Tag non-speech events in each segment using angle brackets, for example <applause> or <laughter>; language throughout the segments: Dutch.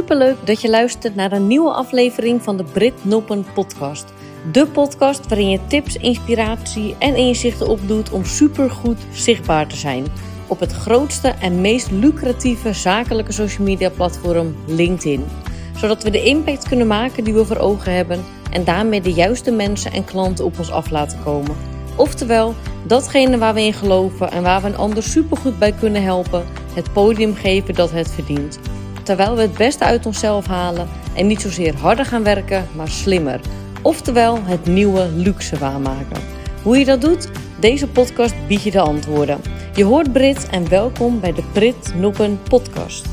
Superleuk dat je luistert naar een nieuwe aflevering van de Brit Noppen podcast. De podcast waarin je tips, inspiratie en inzichten opdoet om supergoed zichtbaar te zijn op het grootste en meest lucratieve zakelijke social media platform LinkedIn. Zodat we de impact kunnen maken die we voor ogen hebben en daarmee de juiste mensen en klanten op ons af laten komen. Oftewel, datgene waar we in geloven en waar we een ander supergoed bij kunnen helpen, het podium geven dat het verdient terwijl we het beste uit onszelf halen en niet zozeer harder gaan werken, maar slimmer. Oftewel het nieuwe luxe waarmaken. Hoe je dat doet? Deze podcast biedt je de antwoorden. Je hoort Brit en welkom bij de Brit Noppen podcast.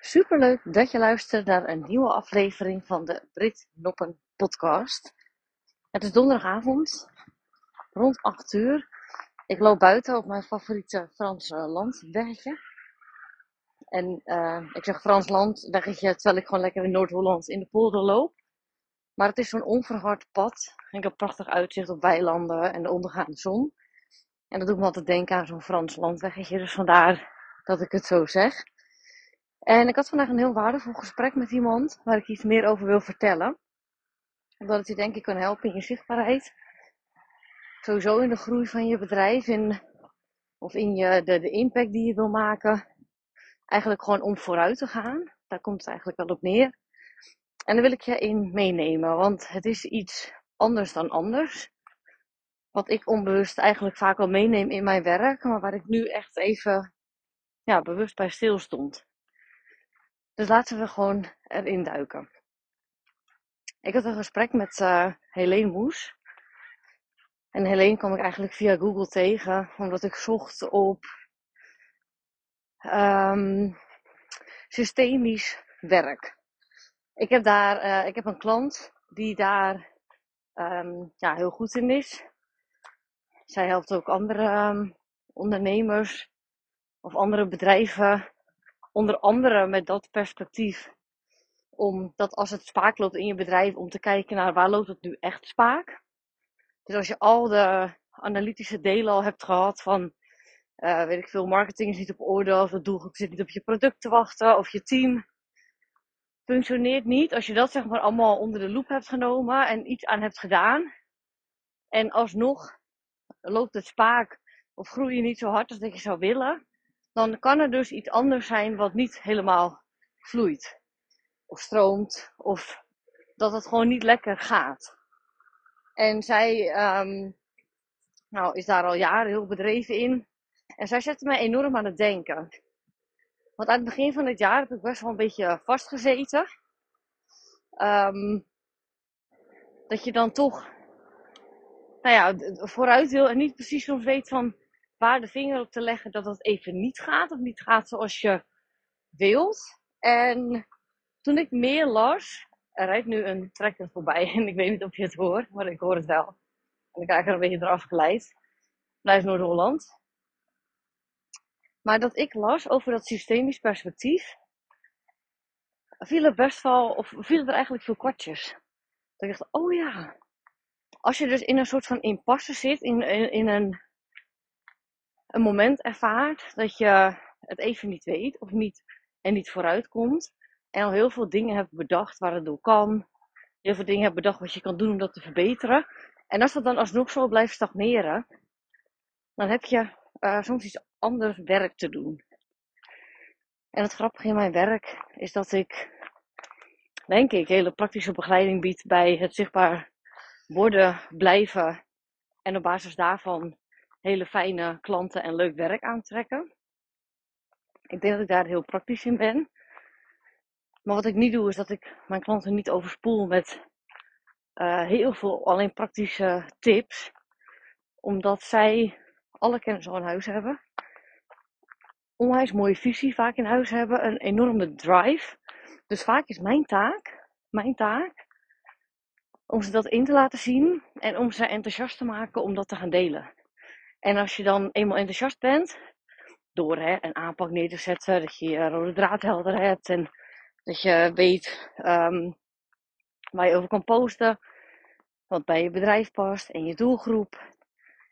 Superleuk dat je luistert naar een nieuwe aflevering van de Brit Noppen podcast. Het is donderdagavond, rond 8 uur. Ik loop buiten op mijn favoriete Franse landweggetje. En uh, ik zeg Frans landweggetje terwijl ik gewoon lekker in Noord-Holland in de polder loop. Maar het is zo'n onverhard pad. En ik heb prachtig uitzicht op weilanden en de ondergaande zon. En dat doet me altijd denken aan zo'n Frans landweggetje. Dus vandaar dat ik het zo zeg. En ik had vandaag een heel waardevol gesprek met iemand waar ik iets meer over wil vertellen. Omdat het je denk ik kan helpen in je zichtbaarheid sowieso in de groei van je bedrijf in, of in je, de, de impact die je wil maken. Eigenlijk gewoon om vooruit te gaan. Daar komt het eigenlijk wel op neer. En daar wil ik je in meenemen, want het is iets anders dan anders. Wat ik onbewust eigenlijk vaak al meeneem in mijn werk, maar waar ik nu echt even ja, bewust bij stil stond. Dus laten we gewoon erin duiken. Ik had een gesprek met uh, Helene Moes. En Helene kwam ik eigenlijk via Google tegen, omdat ik zocht op um, systemisch werk. Ik heb daar, uh, ik heb een klant die daar um, ja, heel goed in is. Zij helpt ook andere um, ondernemers of andere bedrijven, onder andere met dat perspectief. Omdat als het spaak loopt in je bedrijf, om te kijken naar waar loopt het nu echt spaak. Dus als je al de analytische delen al hebt gehad van, uh, weet ik veel, marketing is niet op orde, of het doelgroep zit niet op je product te wachten, of je team functioneert niet. Als je dat zeg maar allemaal onder de loep hebt genomen en iets aan hebt gedaan, en alsnog loopt het spaak of groei je niet zo hard als dat je zou willen, dan kan er dus iets anders zijn wat niet helemaal vloeit. Of stroomt, of dat het gewoon niet lekker gaat. En zij um, nou, is daar al jaren heel bedreven in. En zij zette mij enorm aan het denken. Want aan het begin van het jaar heb ik best wel een beetje vastgezeten. Um, dat je dan toch nou ja, vooruit wil en niet precies soms weet van waar de vinger op te leggen dat het even niet gaat of niet gaat zoals je wilt. En toen ik meer las er rijdt nu een trekker voorbij <laughs> en ik weet niet of je het hoort, maar ik hoor het wel. En ik krijg er een beetje eraf geleid. Blijf Noord-Holland. Maar dat ik las over dat systemisch perspectief, viel er best wel, of viel er eigenlijk veel kwartjes. Dat ik dacht, oh ja, als je dus in een soort van impasse zit, in, in, in een, een moment ervaart dat je het even niet weet of niet en niet vooruit komt, en al heel veel dingen hebt bedacht waar het door kan. Heel veel dingen hebt bedacht wat je kan doen om dat te verbeteren. En als dat dan alsnog zo blijft stagneren, dan heb je uh, soms iets anders werk te doen. En het grappige in mijn werk is dat ik, denk ik, hele praktische begeleiding bied bij het zichtbaar worden, blijven en op basis daarvan hele fijne klanten en leuk werk aantrekken. Ik denk dat ik daar heel praktisch in ben. Maar wat ik niet doe, is dat ik mijn klanten niet overspoel met uh, heel veel alleen praktische tips. Omdat zij alle kennis al in huis hebben. Onwijs mooie visie vaak in huis hebben. Een enorme drive. Dus vaak is mijn taak, mijn taak, om ze dat in te laten zien. En om ze enthousiast te maken om dat te gaan delen. En als je dan eenmaal enthousiast bent, door hè, een aanpak neer te zetten, dat je je rode draad helder hebt en dat je weet um, waar je over kan posten. Wat bij je bedrijf past en je doelgroep.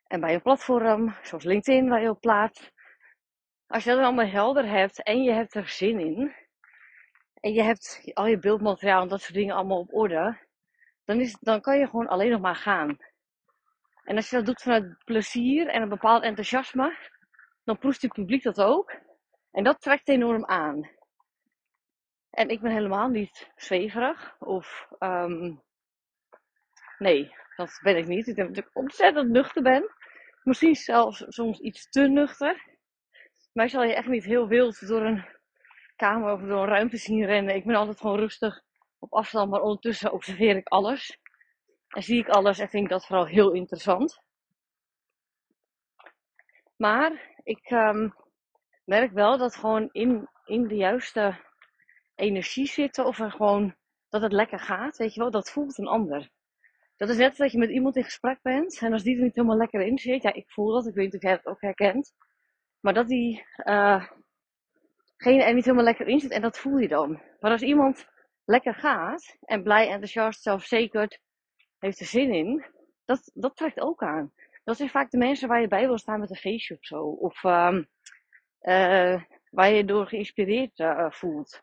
En bij een platform, zoals LinkedIn, waar je op plaatst. Als je dat allemaal helder hebt en je hebt er zin in. En je hebt al je beeldmateriaal en dat soort dingen allemaal op orde. Dan, is, dan kan je gewoon alleen nog maar gaan. En als je dat doet vanuit plezier en een bepaald enthousiasme, dan proest het publiek dat ook. En dat trekt enorm aan. En ik ben helemaal niet zweverig of um, nee, dat ben ik niet. Ik denk dat ik ontzettend nuchter ben. Misschien zelfs soms iets te nuchter. Maar zal je echt niet heel wild door een kamer of door een ruimte zien rennen. Ik ben altijd gewoon rustig op afstand, maar ondertussen observeer ik alles. En zie ik alles en vind ik dat vooral heel interessant. Maar ik um, merk wel dat gewoon in, in de juiste energie zitten of er gewoon dat het lekker gaat, weet je wel, dat voelt een ander. Dat is net dat je met iemand in gesprek bent en als die er niet helemaal lekker in zit, ja, ik voel dat, ik weet niet of jij het ook herkent, maar dat die uh, geen er niet helemaal lekker in zit en dat voel je dan. Maar als iemand lekker gaat en blij, enthousiast, zelfverzekerd, heeft er zin in, dat, dat trekt ook aan. Dat zijn vaak de mensen waar je bij wil staan met een feestje of zo. Of uh, uh, waar je door geïnspireerd uh, voelt.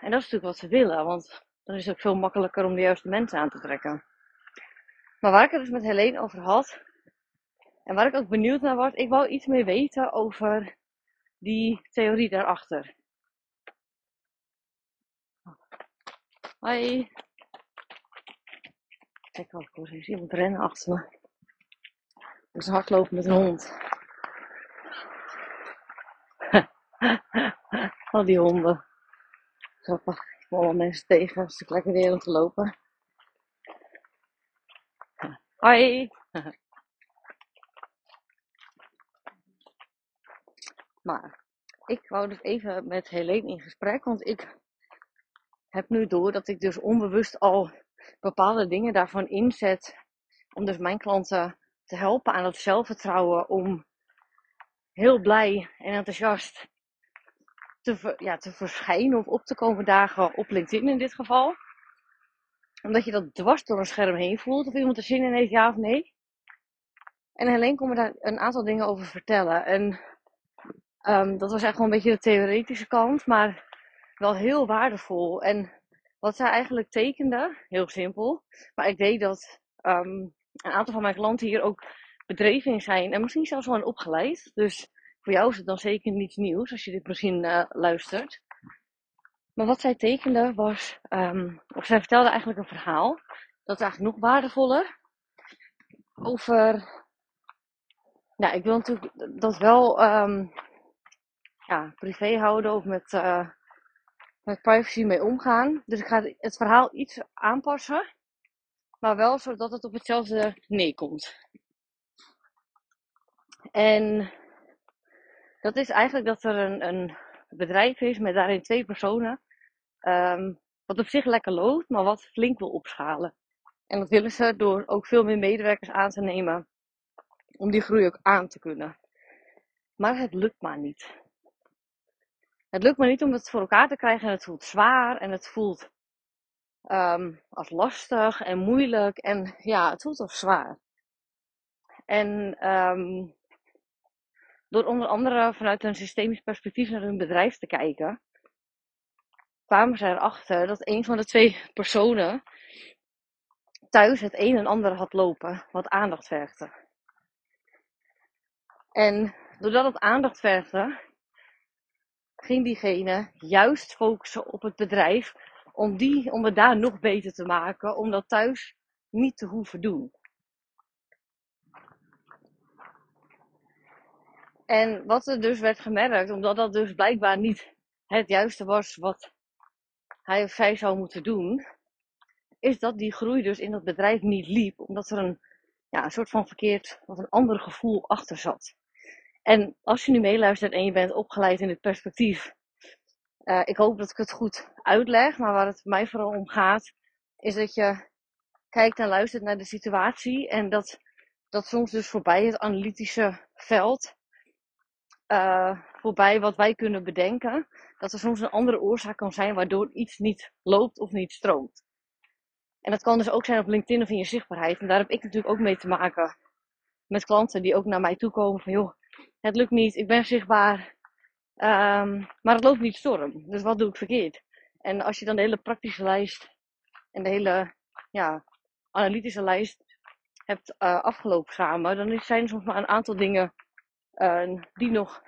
En dat is natuurlijk wat ze willen, want dan is het ook veel makkelijker om de juiste mensen aan te trekken. Maar waar ik het dus met Helene over had, en waar ik ook benieuwd naar was, ik wou iets meer weten over die theorie daarachter. Hoi. Kijk wel, ik eens iemand rennen achter me. Dus hardlopen met een hond. <laughs> Al die honden. Grappig. Ik kom mensen tegen als ik lekker weer om te lopen. Hoi. <laughs> Maar ik wou dus even met Helene in gesprek, want ik heb nu door dat ik dus onbewust al bepaalde dingen daarvan inzet om dus mijn klanten te helpen aan het zelfvertrouwen om heel blij en enthousiast te, ja, te verschijnen of op te komen dagen op LinkedIn in dit geval. Omdat je dat dwars door een scherm heen voelt of iemand er zin in heeft, ja of nee. En Helene kon me daar een aantal dingen over vertellen. En um, dat was echt wel een beetje de theoretische kant, maar wel heel waardevol. En wat zij eigenlijk tekende, heel simpel, maar ik weet dat um, een aantal van mijn klanten hier ook bedreven in zijn en misschien zelfs wel een opgeleid. Dus voor jou is het dan zeker niets nieuws als je dit misschien uh, luistert. Maar wat zij tekende was, um, of zij vertelde eigenlijk een verhaal, dat is eigenlijk nog waardevoller, over, ja, ik wil natuurlijk dat wel um, ja, privé houden of met, uh, met privacy mee omgaan. Dus ik ga het verhaal iets aanpassen, maar wel zodat het op hetzelfde neerkomt. En dat is eigenlijk dat er een, een bedrijf is met daarin twee personen. Um, wat op zich lekker loopt, maar wat flink wil opschalen. En dat willen ze door ook veel meer medewerkers aan te nemen. Om die groei ook aan te kunnen. Maar het lukt maar niet. Het lukt maar niet om het voor elkaar te krijgen en het voelt zwaar en het voelt um, als lastig en moeilijk en ja, het voelt als zwaar. En um, door onder andere vanuit een systemisch perspectief naar hun bedrijf te kijken, kwamen ze erachter dat een van de twee personen thuis het een en ander had lopen wat aandacht vergde. En doordat het aandacht vergde, ging diegene juist focussen op het bedrijf om, die, om het daar nog beter te maken, om dat thuis niet te hoeven doen. En wat er dus werd gemerkt, omdat dat dus blijkbaar niet het juiste was wat hij of zij zou moeten doen, is dat die groei dus in dat bedrijf niet liep, omdat er een, ja, een soort van verkeerd of een ander gevoel achter zat. En als je nu meeluistert en je bent opgeleid in het perspectief, uh, ik hoop dat ik het goed uitleg, maar waar het mij vooral om gaat, is dat je kijkt en luistert naar de situatie en dat dat soms dus voorbij het analytische veld uh, voorbij wat wij kunnen bedenken. Dat er soms een andere oorzaak kan zijn waardoor iets niet loopt of niet stroomt. En dat kan dus ook zijn op LinkedIn of in je zichtbaarheid. En daar heb ik natuurlijk ook mee te maken met klanten die ook naar mij toe komen van joh, het lukt niet, ik ben zichtbaar, um, maar het loopt niet storm. Dus wat doe ik verkeerd? En als je dan de hele praktische lijst en de hele ja, analytische lijst hebt uh, afgelopen samen, dan zijn er soms maar een aantal dingen uh, die nog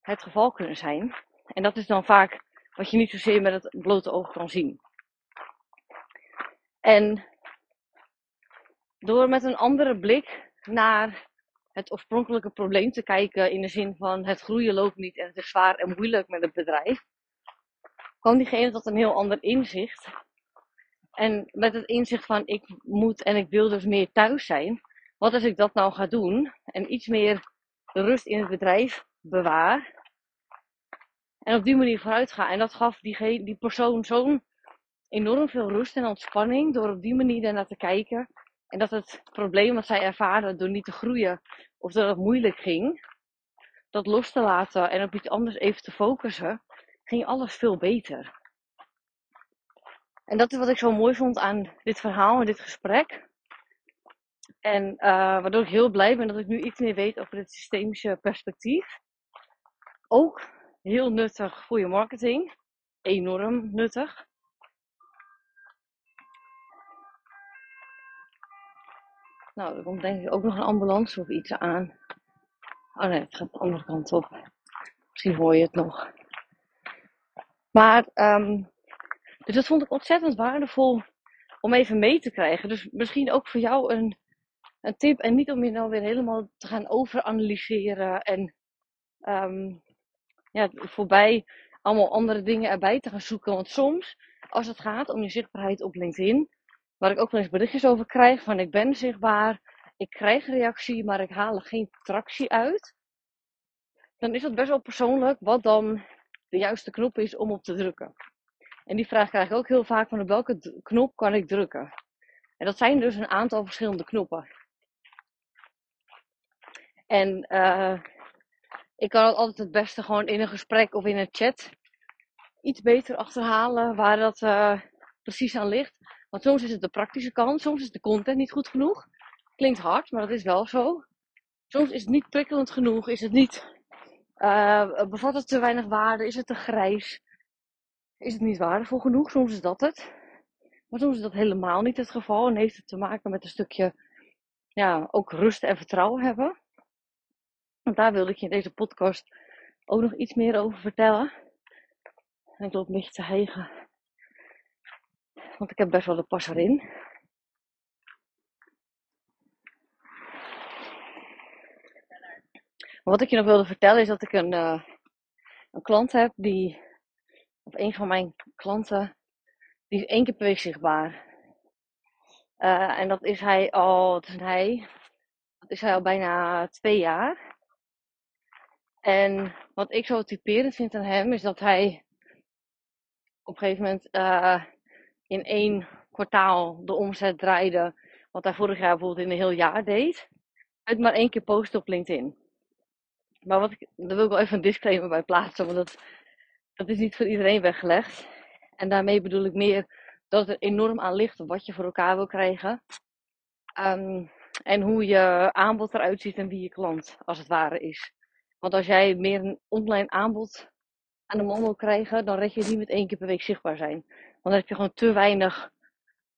het geval kunnen zijn. En dat is dan vaak wat je niet zozeer met het blote oog kan zien. En door met een andere blik naar het oorspronkelijke probleem te kijken in de zin van het groeien loopt niet en het is zwaar en moeilijk met het bedrijf, kwam diegene tot een heel ander inzicht. En met het inzicht van ik moet en ik wil dus meer thuis zijn. Wat als ik dat nou ga doen en iets meer rust in het bedrijf bewaar en op die manier vooruit ga. En dat gaf die, die persoon zo'n enorm veel rust en ontspanning door op die manier daarnaar te kijken. En dat het probleem wat zij ervaren door niet te groeien of dat het moeilijk ging, dat los te laten en op iets anders even te focussen, ging alles veel beter. En dat is wat ik zo mooi vond aan dit verhaal en dit gesprek. En uh, waardoor ik heel blij ben dat ik nu iets meer weet over het systemische perspectief. Ook heel nuttig voor je marketing. Enorm nuttig. Nou, er komt denk ik ook nog een ambulance of iets aan. Oh nee, het gaat de andere kant op. Misschien hoor je het nog. Maar, um, dus dat vond ik ontzettend waardevol om even mee te krijgen. Dus misschien ook voor jou een, een tip. En niet om je nou weer helemaal te gaan overanalyseren en um, ja, voorbij allemaal andere dingen erbij te gaan zoeken. Want soms, als het gaat om je zichtbaarheid op LinkedIn, waar ik ook wel eens berichtjes over krijg van ik ben zichtbaar, ik krijg reactie, maar ik haal er geen tractie uit. Dan is het best wel persoonlijk wat dan de juiste knop is om op te drukken. En die vraag krijg ik ook heel vaak van op welke knop kan ik drukken. En dat zijn dus een aantal verschillende knoppen. En uh, ik kan het altijd het beste gewoon in een gesprek of in een chat iets beter achterhalen waar dat uh, precies aan ligt. Want soms is het de praktische kant, soms is de content niet goed genoeg. Klinkt hard, maar dat is wel zo. Soms is het niet prikkelend genoeg, is het niet, uh, bevat het te weinig waarde, is het te grijs, is het niet waardevol genoeg. Soms is dat het. Maar soms is dat helemaal niet het geval en heeft het te maken met een stukje, ja, ook rust en vertrouwen hebben. Want daar wilde ik je in deze podcast ook nog iets meer over vertellen. En ik loop een beetje te hegen. Want ik heb best wel de pas erin. Wat ik je nog wilde vertellen is dat ik een, uh, een klant heb die, of een van mijn klanten, die is één keer per week zichtbaar. Uh, en dat is hij al, hij, dat is hij al bijna twee jaar. En wat ik zo typerend vind aan hem is dat hij op een gegeven moment uh, in één kwartaal de omzet draaide. Wat hij vorig jaar bijvoorbeeld in een heel jaar deed. Het maar één keer posten op LinkedIn. Maar wat ik, daar wil ik wel even een disclaimer bij plaatsen. Want dat, dat is niet voor iedereen weggelegd. En daarmee bedoel ik meer dat er enorm aan ligt wat je voor elkaar wil krijgen. Um, en hoe je aanbod eruit ziet en wie je klant als het ware is. Want als jij meer een online aanbod aan de man wil krijgen, dan red je niet met één keer per week zichtbaar zijn. Want dan heb je gewoon te weinig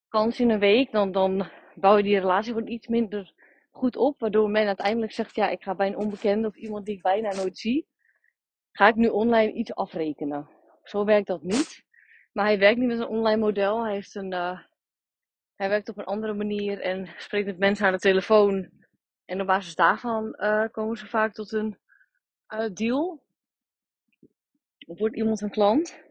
kans in een week. Dan, dan bouw je die relatie gewoon iets minder goed op. Waardoor men uiteindelijk zegt, ja, ik ga bij een onbekende of iemand die ik bijna nooit zie, ga ik nu online iets afrekenen. Zo werkt dat niet. Maar hij werkt niet met een online model. Hij, heeft een, uh, hij werkt op een andere manier en spreekt met mensen aan de telefoon. En op basis daarvan uh, komen ze vaak tot een uh, deal. Wordt iemand een klant.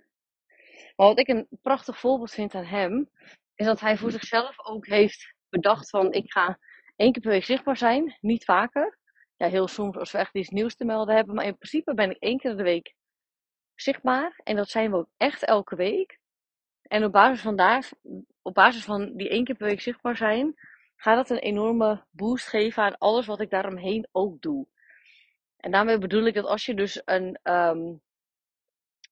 Maar wat ik een prachtig voorbeeld vind aan hem, is dat hij voor zichzelf ook heeft bedacht van ik ga één keer per week zichtbaar zijn, niet vaker. Ja, heel soms als we echt iets nieuws te melden hebben, maar in principe ben ik één keer de week zichtbaar. En dat zijn we ook echt elke week. En op basis van, daar, op basis van die één keer per week zichtbaar zijn, gaat dat een enorme boost geven aan alles wat ik daaromheen ook doe. En daarmee bedoel ik dat als je dus een, um,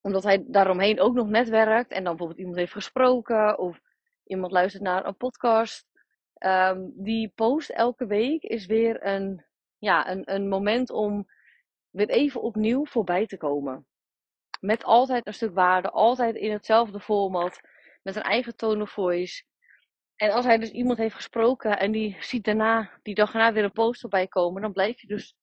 omdat hij daaromheen ook nog netwerkt en dan bijvoorbeeld iemand heeft gesproken of iemand luistert naar een podcast ehm, die post elke week is weer een, ja, een, een moment om weer even opnieuw voorbij te komen. Met altijd een stuk waarde, altijd in hetzelfde format, met een eigen tone of voice. En als hij dus iemand heeft gesproken en die ziet daarna, die dag daarna weer een post voorbij komen, dan blijf je dus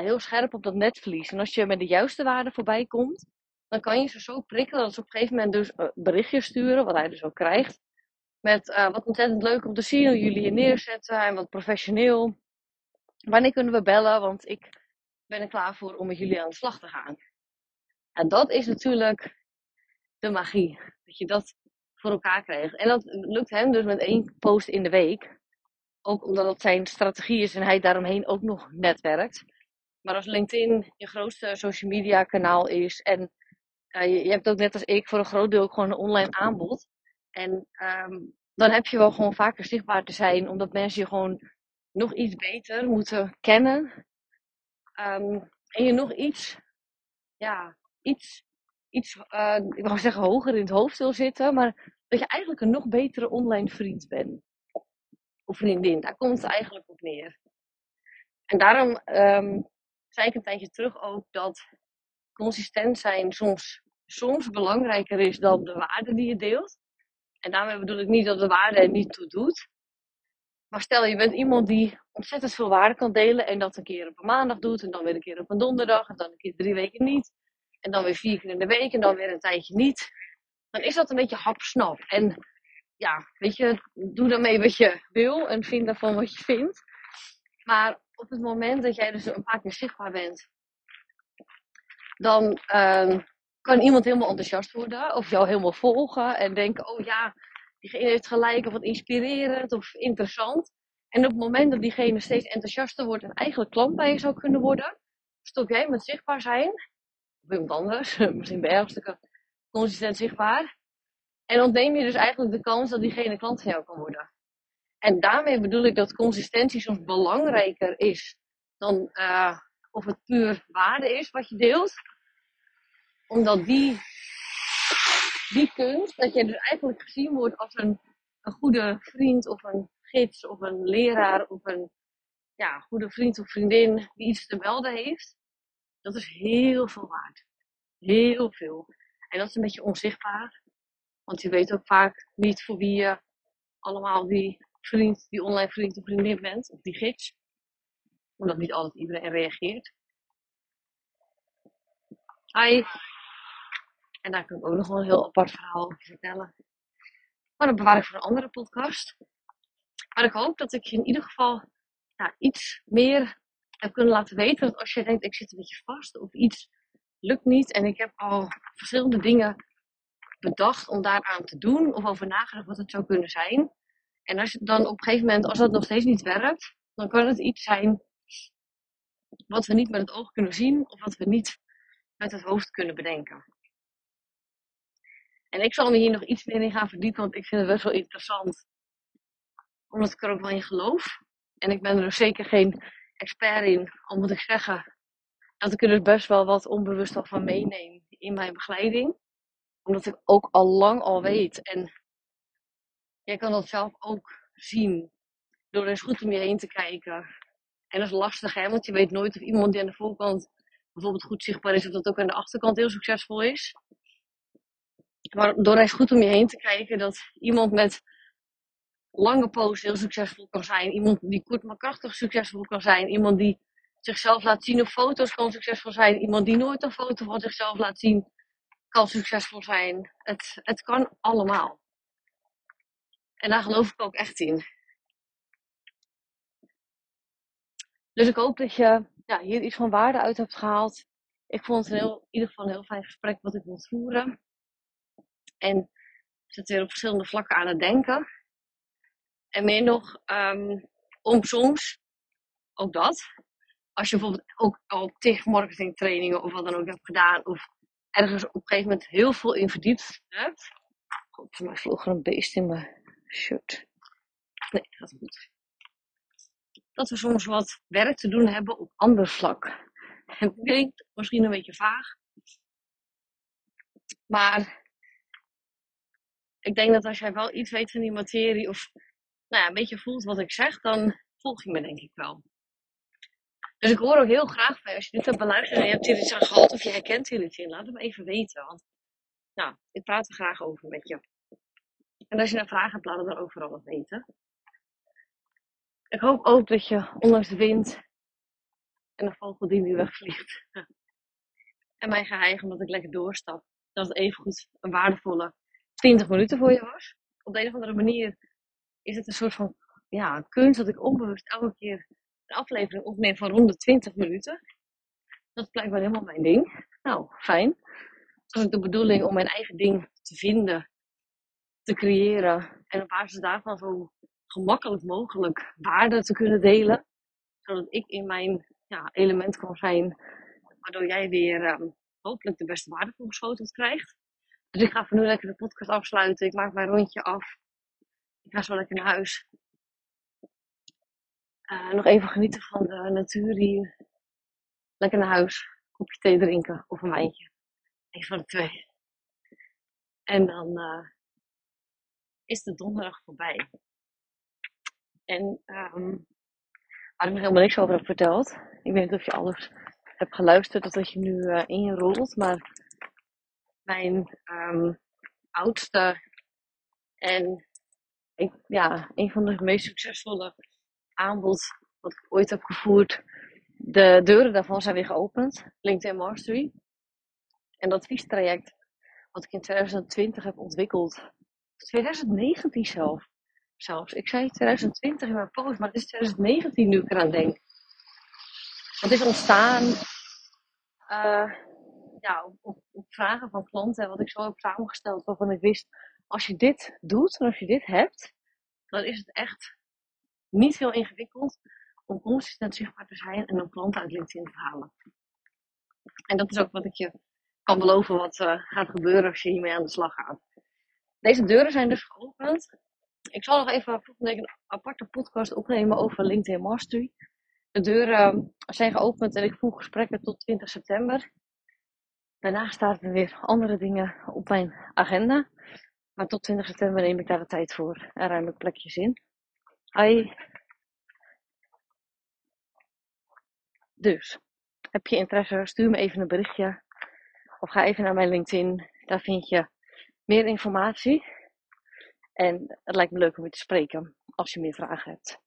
heel scherp op dat netvlies. En als je met de juiste waarde voorbij komt, dan kan je ze zo prikkelen dat ze op een gegeven moment dus berichtjes sturen, wat hij dus ook krijgt. Met uh, wat ontzettend leuk om te zien hoe jullie je neerzetten en wat professioneel. Wanneer kunnen we bellen? Want ik ben er klaar voor om met jullie aan de slag te gaan. En dat is natuurlijk de magie. Dat je dat voor elkaar krijgt. En dat lukt hem dus met één post in de week. Ook omdat dat zijn strategie is en hij daaromheen ook nog netwerkt. Maar als LinkedIn je grootste social media kanaal is en uh, je, hebt ook net als ik voor een groot deel ook gewoon een online aanbod. En um, dan heb je wel gewoon vaker zichtbaar te zijn, omdat mensen je gewoon nog iets beter moeten kennen. Um, en je nog iets, ja, iets, iets uh, ik wou zeggen hoger in het hoofd wil zitten, maar dat je eigenlijk een nog betere online vriend bent. Of vriendin, daar komt het eigenlijk op neer. En daarom um, zei ik een tijdje terug ook dat consistent zijn soms, soms belangrijker is dan de waarde die je deelt. En daarmee bedoel ik niet dat de waarde er niet toe doet. Maar stel je bent iemand die ontzettend veel waarde kan delen en dat een keer op een maandag doet en dan weer een keer op een donderdag en dan een keer drie weken niet. En dan weer vier keer in de week en dan weer een tijdje niet. Dan is dat een beetje hapsnap. En ja, weet je, doe daarmee wat je wil en vind daarvan wat je vindt. Maar op het moment dat jij dus een paar keer zichtbaar bent, dan uh, kan iemand helemaal enthousiast worden of jou helemaal volgen en denken: oh ja, diegene heeft gelijk of wat inspirerend of interessant. En op het moment dat diegene steeds enthousiaster wordt en eigenlijk klant bij je zou kunnen worden, stop jij met zichtbaar zijn. Of iemand anders, <laughs> misschien bij ergste consistent zichtbaar. En ontneem je dus eigenlijk de kans dat diegene klant van jou kan worden. En daarmee bedoel ik dat consistentie soms belangrijker is dan uh, of het puur waarde is wat je deelt. Omdat die, die kunst, dat je dus eigenlijk gezien wordt als een, een goede vriend of een gids of een leraar of een ja, goede vriend of vriendin die iets te melden heeft, dat is heel veel waard. Heel veel. En dat is een beetje onzichtbaar. Want je weet ook vaak niet voor wie je allemaal die vriend, die online vriend of vriendin bent, of die gids. Omdat niet altijd iedereen reageert. Hi. En daar kan ik ook nog wel een heel apart verhaal over vertellen. Maar dat bewaar ik voor een andere podcast. Maar ik hoop dat ik je in ieder geval ja, iets meer heb kunnen laten weten. Dat als je denkt, ik zit een beetje vast of iets lukt niet. En ik heb al verschillende dingen bedacht om daaraan te doen. Of over nagedacht wat het zou kunnen zijn. En als je dan op een gegeven moment, als dat nog steeds niet werkt, dan kan het iets zijn wat we niet met het oog kunnen zien of wat we niet met het hoofd kunnen bedenken. En ik zal me hier nog iets meer in gaan verdiepen, want ik vind het best wel interessant. Omdat ik er ook wel in geloof. En ik ben er dus zeker geen expert in, al moet ik zeggen dat ik er dus best wel wat onbewust al van meeneem in mijn begeleiding. Omdat ik ook al lang al weet en jij kan dat zelf ook zien. Door eens goed om je heen te kijken. En dat is lastig, hè? Want je weet nooit of iemand die aan de voorkant bijvoorbeeld goed zichtbaar is, of dat ook aan de achterkant heel succesvol is. Maar door eens goed om je heen te kijken, dat iemand met lange posts heel succesvol kan zijn. Iemand die kort maar krachtig succesvol kan zijn. Iemand die zichzelf laat zien op foto's kan succesvol zijn. Iemand die nooit een foto van zichzelf laat zien, kan succesvol zijn. Het, het kan allemaal. En daar geloof ik ook echt in. Dus ik hoop dat je ja, hier iets van waarde uit hebt gehaald. Ik vond het heel, in ieder geval een heel fijn gesprek wat ik wil voeren. En zit weer op verschillende vlakken aan het denken. En meer nog um, om soms, ook dat, als je bijvoorbeeld ook al tig marketingtrainingen of wat dan ook hebt gedaan, of ergens op een gegeven moment heel veel in verdiept hebt. Voor mij vloog er een beest in mijn shirt. Nee, gaat goed. Dat we soms wat werk te doen hebben op ander vlak. <laughs> Het klinkt misschien een beetje vaag. Maar ik denk dat als jij wel iets weet van die materie of nou ja, een beetje voelt wat ik zeg, dan volg je me denk ik wel. Dus ik hoor ook heel graag van als je dit hebt beluisterd en je hebt hier iets aan gehad of je herkent hier iets in, laat het me even weten. Want nou, ik praat er graag over met je. En als je een vraag hebt, laat het dan overal wat weten. Ik hoop ook dat je, ondanks de wind en de vogel die nu wegvliegt, <laughs> en mijn geheim omdat ik lekker doorstap, dat het evengoed een waardevolle 20 minuten voor je was. Op de een of andere manier is het een soort van ja, kunst dat ik onbewust elke keer een aflevering opneem van rond de 20 minuten. Dat is blijkbaar helemaal mijn ding. Nou, fijn. Het was ook de bedoeling om mijn eigen ding te vinden, te creëren en op basis daarvan zo gemakkelijk mogelijk waarde te kunnen delen. Zodat ik in mijn ja, element kan zijn, waardoor jij weer ehm, hopelijk de beste waarde voorgeschoteld krijgt. Dus ik ga voor nu lekker de podcast afsluiten. Ik maak mijn rondje af. Ik ga zo lekker naar huis. Uh, nog even genieten van de natuur hier. Lekker naar huis. Kopje thee drinken of een wijntje. Een van de twee. En dan uh, is de donderdag voorbij. En um, waar ik nog helemaal niks over heb verteld. Ik weet niet of je alles hebt geluisterd of dat je nu uh, inrolt. Maar mijn um, oudste en ja, een van de meest succesvolle aanbod wat ik ooit heb gevoerd. De deuren daarvan zijn weer geopend. LinkedIn Mastery. En dat adviestraject wat ik in 2020 heb ontwikkeld. 2019 zelf. Zelfs. Ik zei 2020 in mijn post, maar het is 2019 nu ik eraan denk. Het is ontstaan uh, ja, op, op, vragen van klanten, wat ik zo heb samengesteld, waarvan ik wist, als je dit doet en als je dit hebt, dan is het echt niet heel ingewikkeld om consistent zichtbaar te zijn en een klant uit LinkedIn te halen. En dat is ook wat ik je kan beloven wat uh, gaat gebeuren als je hiermee aan de slag gaat. Deze deuren zijn dus geopend. Ik zal nog even een aparte podcast opnemen over LinkedIn Mastery. De deuren zijn geopend en ik voer gesprekken tot 20 september. Daarna staan er weer andere dingen op mijn agenda. Maar tot 20 september neem ik daar de tijd voor en ruim ik plekjes in. Hi. Dus, heb je interesse, stuur me even een berichtje. Of ga even naar mijn LinkedIn. Daar vind je meer informatie. En het lijkt me leuk om je te spreken als je meer vragen hebt.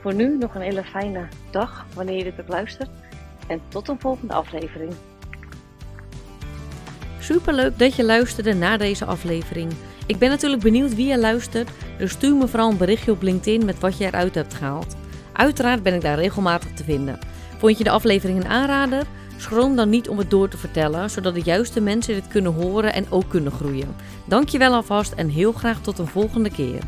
Voor nu nog een hele fijne dag wanneer je dit hebt luistert. En tot een volgende aflevering. Superleuk dat je luisterde naar deze aflevering. Ik ben natuurlijk benieuwd wie je luistert, dus stuur me vooral een berichtje op LinkedIn met wat je eruit hebt gehaald. Uiteraard ben ik daar regelmatig te vinden. Vond je de aflevering een aanrader? Schroom dan niet om het door te vertellen, zodat de juiste mensen dit kunnen horen en ook kunnen groeien. Dankjewel alvast en heel graag tot een volgende keer.